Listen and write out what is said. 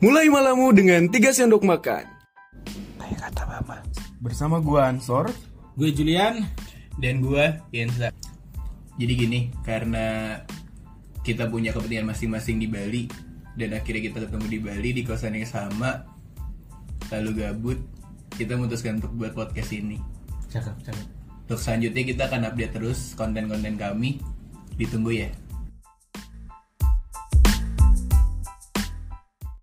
Mulai malammu dengan tiga sendok makan. Kayak kata mama. Bersama gue Ansor. Gue Julian. Dan gue Yensa. Jadi gini, karena kita punya kepentingan masing-masing di Bali dan akhirnya kita ketemu di Bali di kosan yang sama, lalu gabut, kita memutuskan untuk buat podcast ini. Cakep, cakep. Untuk selanjutnya kita akan update terus konten-konten kami. Ditunggu ya.